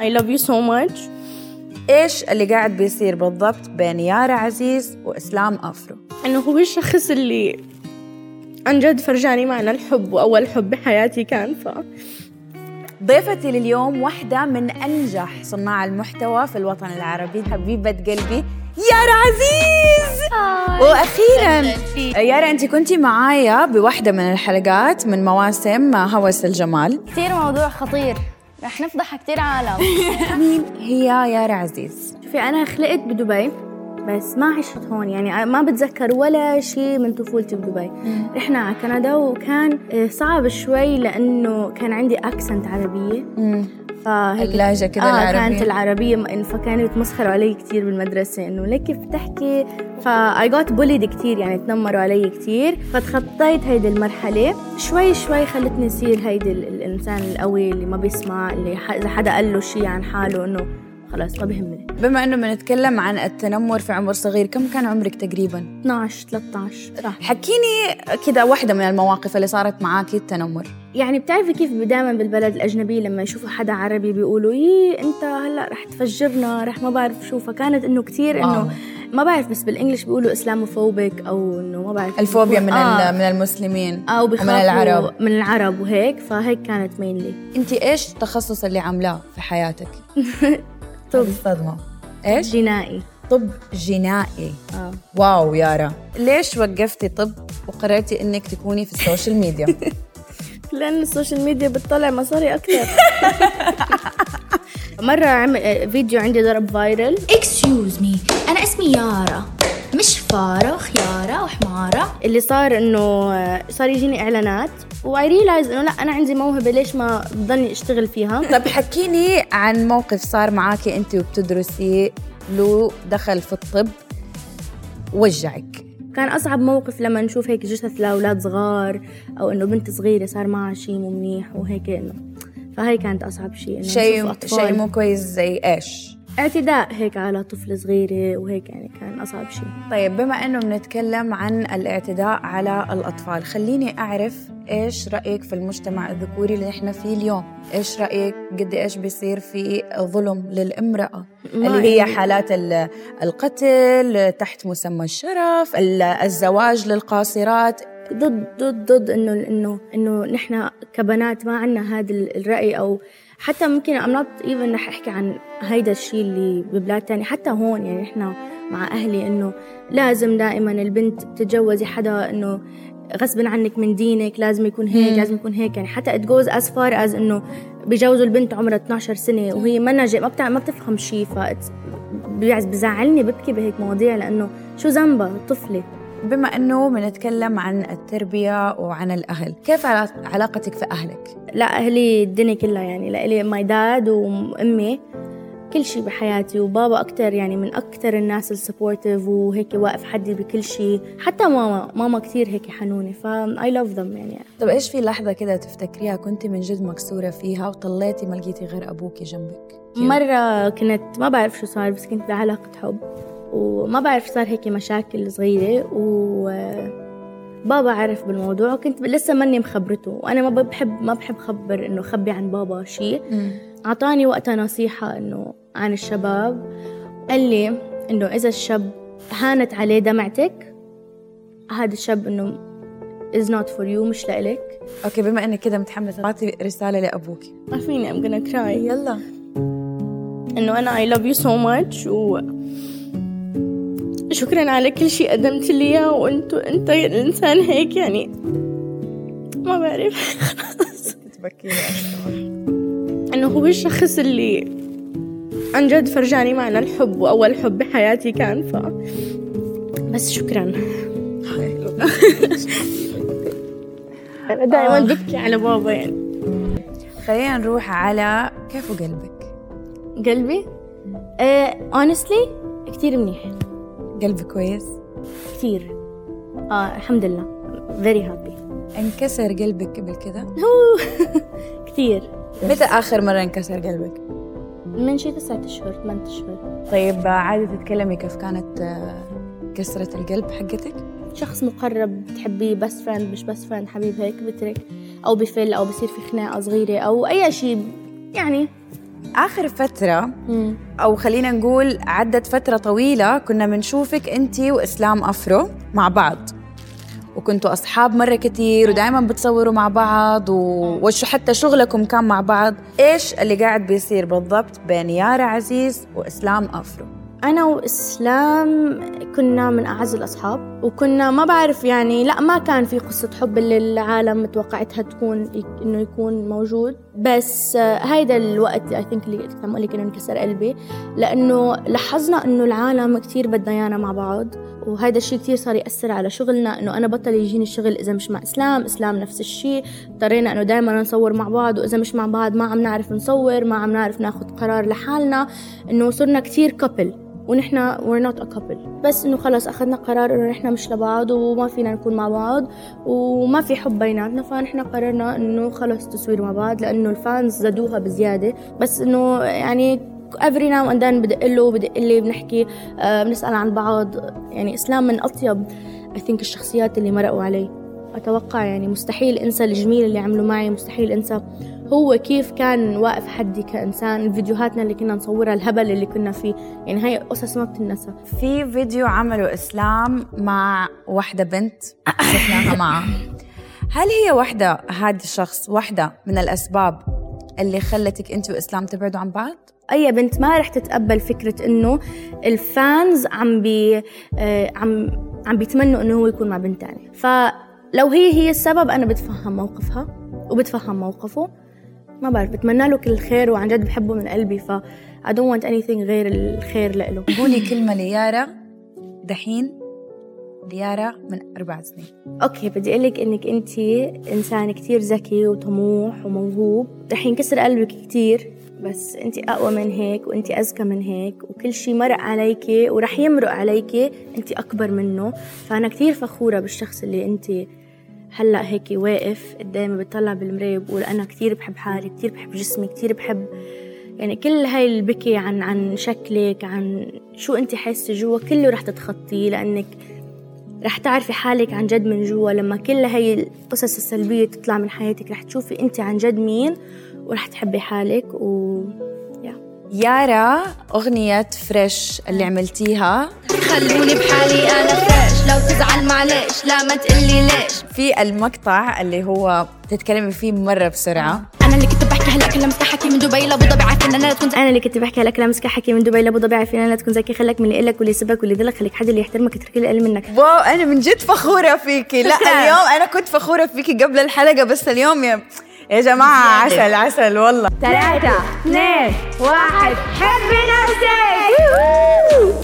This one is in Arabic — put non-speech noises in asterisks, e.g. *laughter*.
I love you so much. إيش اللي قاعد بيصير بالضبط بين يارا عزيز وإسلام أفرو؟ أنه هو الشخص اللي عن جد فرجاني معنى الحب وأول حب بحياتي كان ف ضيفتي لليوم واحدة من أنجح صناع المحتوى في الوطن العربي حبيبة قلبي يارا عزيز! وأخيرا يارا أنت كنتي معايا بواحدة من الحلقات من مواسم هوس الجمال. كثير موضوع خطير. رح نفضح كثير عالم. *laughs* مين هي يارا عزيز؟ شوفي أنا خلقت بدبي بس ما عشت هون. يعني ما بتذكر ولا شيء من طفولتي بدبي. رحنا على كندا وكان صعب شوي لأنه كان عندي أكسنت عربية. فهيك اللهجة كده آه العربية. كانت العربية فكانوا يتمسخروا علي كثير بالمدرسة إنه ليه كيف بتحكي فا I got bullied كثير يعني تنمروا علي كثير فتخطيت هيدي المرحلة. شوي شوي خلتني أصير هيدي الإنسان القوي اللي ما بيسمع اللي إذا حدا قال له شيء عن حاله إنه خلاص ما بيهمني بما إنه بنتكلم عن التنمر في عمر صغير كم كان عمرك تقريبا؟ 12 13 صح حكيني كذا واحدة من المواقف اللي صارت معاكي التنمر. يعني بتعرفي كيف دائما بالبلد الأجنبي لما يشوفوا حدا عربي بيقولوا يي أنت هلأ رح تفجرنا رح ما بعرف شو. فكانت إنه كثير إنه ما بعرف بس بالانجلش بيقولوا اسلاموفوبيك أو إنه ما بعرف الفوبيا من آه. من المسلمين أو من العرب. من العرب وهيك فهيك كانت mainly أنت إيش التخصص اللي عاملاه في حياتك؟ *laughs* طب صدمة. إيش؟ جنائي. طب جنائي. آه. واو يارا. ليش وقفتي طب وقررتي إنك تكوني في السوشيال ميديا؟ *laughs* لأن السوشيال ميديا بتطلع مصاري أكثر. *laughs* مرة عمل فيديو عندي ضرب viral excuse me أنا اسمي يارا. مش فارة وخيارة وحمارة اللي صار إنه صار يجيني إعلانات و I realize إنه لا أنا عندي موهبة ليش ما بضلني أشتغل فيها. *laughs* طب حكيني عن موقف صار معاكي انت وبتدرسي له دخل في الطب وجعك. كان أصعب موقف لما نشوف هيك جثث لأولاد صغار أو إنه بنت صغيرة صار معها شيء مو منيح وهيك إنه. فهي كانت أصعب شيء شيء شيء مو كويس زي إيش؟ اعتداء هيك على طفلة صغيرة وهيك يعني كان أصعب شيء طيب بما أنه بنتكلم عن الاعتداء على الأطفال خليني أعرف إيش رأيك في المجتمع الذكوري اللي إحنا فيه اليوم؟ إيش رأيك؟ قد إيش بيصير في ظلم للامرأة؟ اللي هي حالات القتل تحت مسمى الشرف الزواج للقاصرات. ضد ضد ضد إنه إنه إنه نحن كبنات ما عندنا هذا الرأي أو حتى ممكن I'm not even رح أحكي عن هيدا الشيء اللي ببلاد تانية. حتى هون يعني إحنا مع أهلي إنه لازم دائما البنت تتجوزي حدا إنه غصبا عنك من دينك لازم يكون هيك لازم يكون هيك. يعني حتى it goes as far as إنه بيجوزوا البنت عمرها 12 سنة وهي ما ما. ما بتفهم شيء ف بزعلني ببكي بهيك مواضيع لأنه شو ذنبها؟ طفلة. بما أنه بنتكلم عن التربية وعن الأهل كيف علاقتك في أهلك؟ لا أهلي الدنيا كلها يعني لإلي my dad وامي كل شيء بحياتي وبابا أكتر يعني من أكتر الناس ال supportive وهيك واقف حدي بكل شيء حتى ماما ماما كتير هيك حنونة فا I love them يعني. طب إيش في لحظة كده تفتكريها كنت من جد مكسورة فيها وطليتي ما لقيتي غير أبوكي جنبك؟ مرة كنت ما بعرف شو صار بس كنت بعلاقة حب. وما بعرف صار هيك مشاكل صغيرة و بابا عرف بالموضوع وكنت لسه ماني مخبرته. وأنا ما بحب ما بحب خبر إنه خبي عن بابا شيء أعطاني وقتها نصيحة إنه عن الشباب. قال لي إنه إذا الشاب هانت عليه دمعتك هذا الشاب إنه is not for you مش لإلك. أوكي بما إنك كده متحمسه أعطي رسالة لأبوك. ما فيني I'm gonna cry. يلا. إنه أنا I love you so much و شكرا على كل شيء قدمت لي اياه وانت أنت الإنسان هيك يعني. ما بعرف. خلاص *laughs* إنه هو الشخص اللي عن جد فرجاني معنى الحب وأول حب بحياتي كان ف بس شكرا. *laughs* أنا دائما آه. ببكي على بابا يعني. خلينا نروح على كيف قلبك قلبي؟ honestly uh, كثير منيح. قلبي كويس؟ كثير. آه الحمد لله. very happy انكسر قلبك قبل كذا *laughs* كثير. متى آخر مرة انكسر قلبك؟ من شي تسعة أشهر ثمانية أشهر. طيب عادي تتكلمي كيف كانت آه، كسرة القلب حقتك؟ شخص مقرب بتحبيه بس friend مش بس friend حبيب هيك بترك أو بفل أو بصير في خناقة صغيرة أو أي شيء يعني آخر فترة أو خلينا نقول عدت فترة طويلة كنا بنشوفك أنت وإسلام أفرو مع بعض. وكنتوا أصحاب مرة كتير ودائما بتصوروا مع بعض وشو حتى شغلكم كان مع بعض. إيش اللي قاعد بيصير بالضبط بين يارا عزيز وإسلام أفرو؟ أنا وإسلام كنا من أعز الأصحاب وكنا ما بعرف يعني لا ما كان في قصة حب اللي العالم متوقعتها تكون إنه يكون موجود. بس هيدا الوقت اي ثينك اللي عم لك إنه انكسر قلبي لأنه لاحظنا إنه العالم كتير بدنا إيانا مع بعض وهذا الشيء كتير صار يأثر على شغلنا إنه أنا بطل يجيني الشغل إذا مش مع إسلام إسلام نفس الشيء اضطرينا إنه دائما نصور مع بعض وإذا مش مع بعض ما عم نعرف نصور ما عم نعرف ناخد قرار لحالنا. إنه صرنا كتير كابل ونحن we're not a couple. بس إنه خلص أخذنا قرار إنه نحن مش لبعض وما فينا نكون مع بعض وما في حب بيناتنا فنحن قررنا إنه خلص تصوير مع بعض لأنه الفانز زادوها بزيادة. بس إنه يعني every now and then بدق له بدق لي بنحكي آه بنسأل عن بعض. يعني إسلام من أطيب I think الشخصيات اللي مرقوا علي. أتوقع يعني مستحيل أنسى الجميل اللي عملوا معي مستحيل أنسى هو كيف كان واقف حدي كإنسان فيديوهاتنا اللي كنا نصورها الهبل اللي كنا فيه. يعني هاي قصص ما بتنسى. في فيديو عمله إسلام مع واحدة بنت شفناها معه. هل هي واحدة هذا الشخص واحدة من الأسباب اللي خلتك أنت وإسلام تبعدوا عن بعض؟ أي بنت ما رح تتقبل فكرة إنه الفانز عم بي آه عم عم بيتمنوا إنه هو يكون مع بنت تانية. فلو هي هي السبب أنا بتفهم موقفها وبتفهم موقفه. ما بعرف بتمنى له كل الخير وعن جد بحبه من قلبي ف I don't want anything غير الخير له قولي كلمة ليارا دحين ليارا من أربع سنين. أوكي بدي أقول لك إنك انت إنسان كتير ذكي وطموح وموهوب. رح ينكسر قلبك كتير بس انت أقوى من هيك وانت أذكى من هيك وكل شيء مرق عليكي ورح يمرق عليكي انت أكبر منه. فأنا كتير فخورة بالشخص اللي انت هلأ هيك واقف قدامي بتطلع بالمراية بقول أنا كتير بحب حالي كتير بحب جسمي كتير بحب يعني كل هاي البكي عن عن شكلك عن شو أنت حاسة جوا كله رح تتخطيه لأنك رح تعرفي حالك عن جد من جوا. لما كل هاي القصص السلبية تطلع من حياتك رح تشوفي أنت عن جد مين ورح تحبي حالك و يارا أغنية fresh اللي عملتيها. خلوني بحالي أنا fresh لو تزعل معلش لا ما تقلي ليش. في المقطع اللي هو تتكلمي فيه مرة بسرعة. أنا اللي كنت بحكي هلا كلام حكي من دبي لأبو ظبي عارفين أنا لا تكون أنا اللي كنت بحكي هلا كلام حكي من دبي لأبو ظبي عارفين لا تكون ذكي. خلك من اللي لك واللي يسبك واللي يذلك خليك حد اللي يحترمك يترك اللي أقل منك. واو أنا من جد فخورة فيكي. لا. اليوم أنا كنت فخورة فيكي قبل الحلقة بس اليوم يا يا جماعة عسل عسل والله. ثلاثة اثنين واحد. حبي نفسك.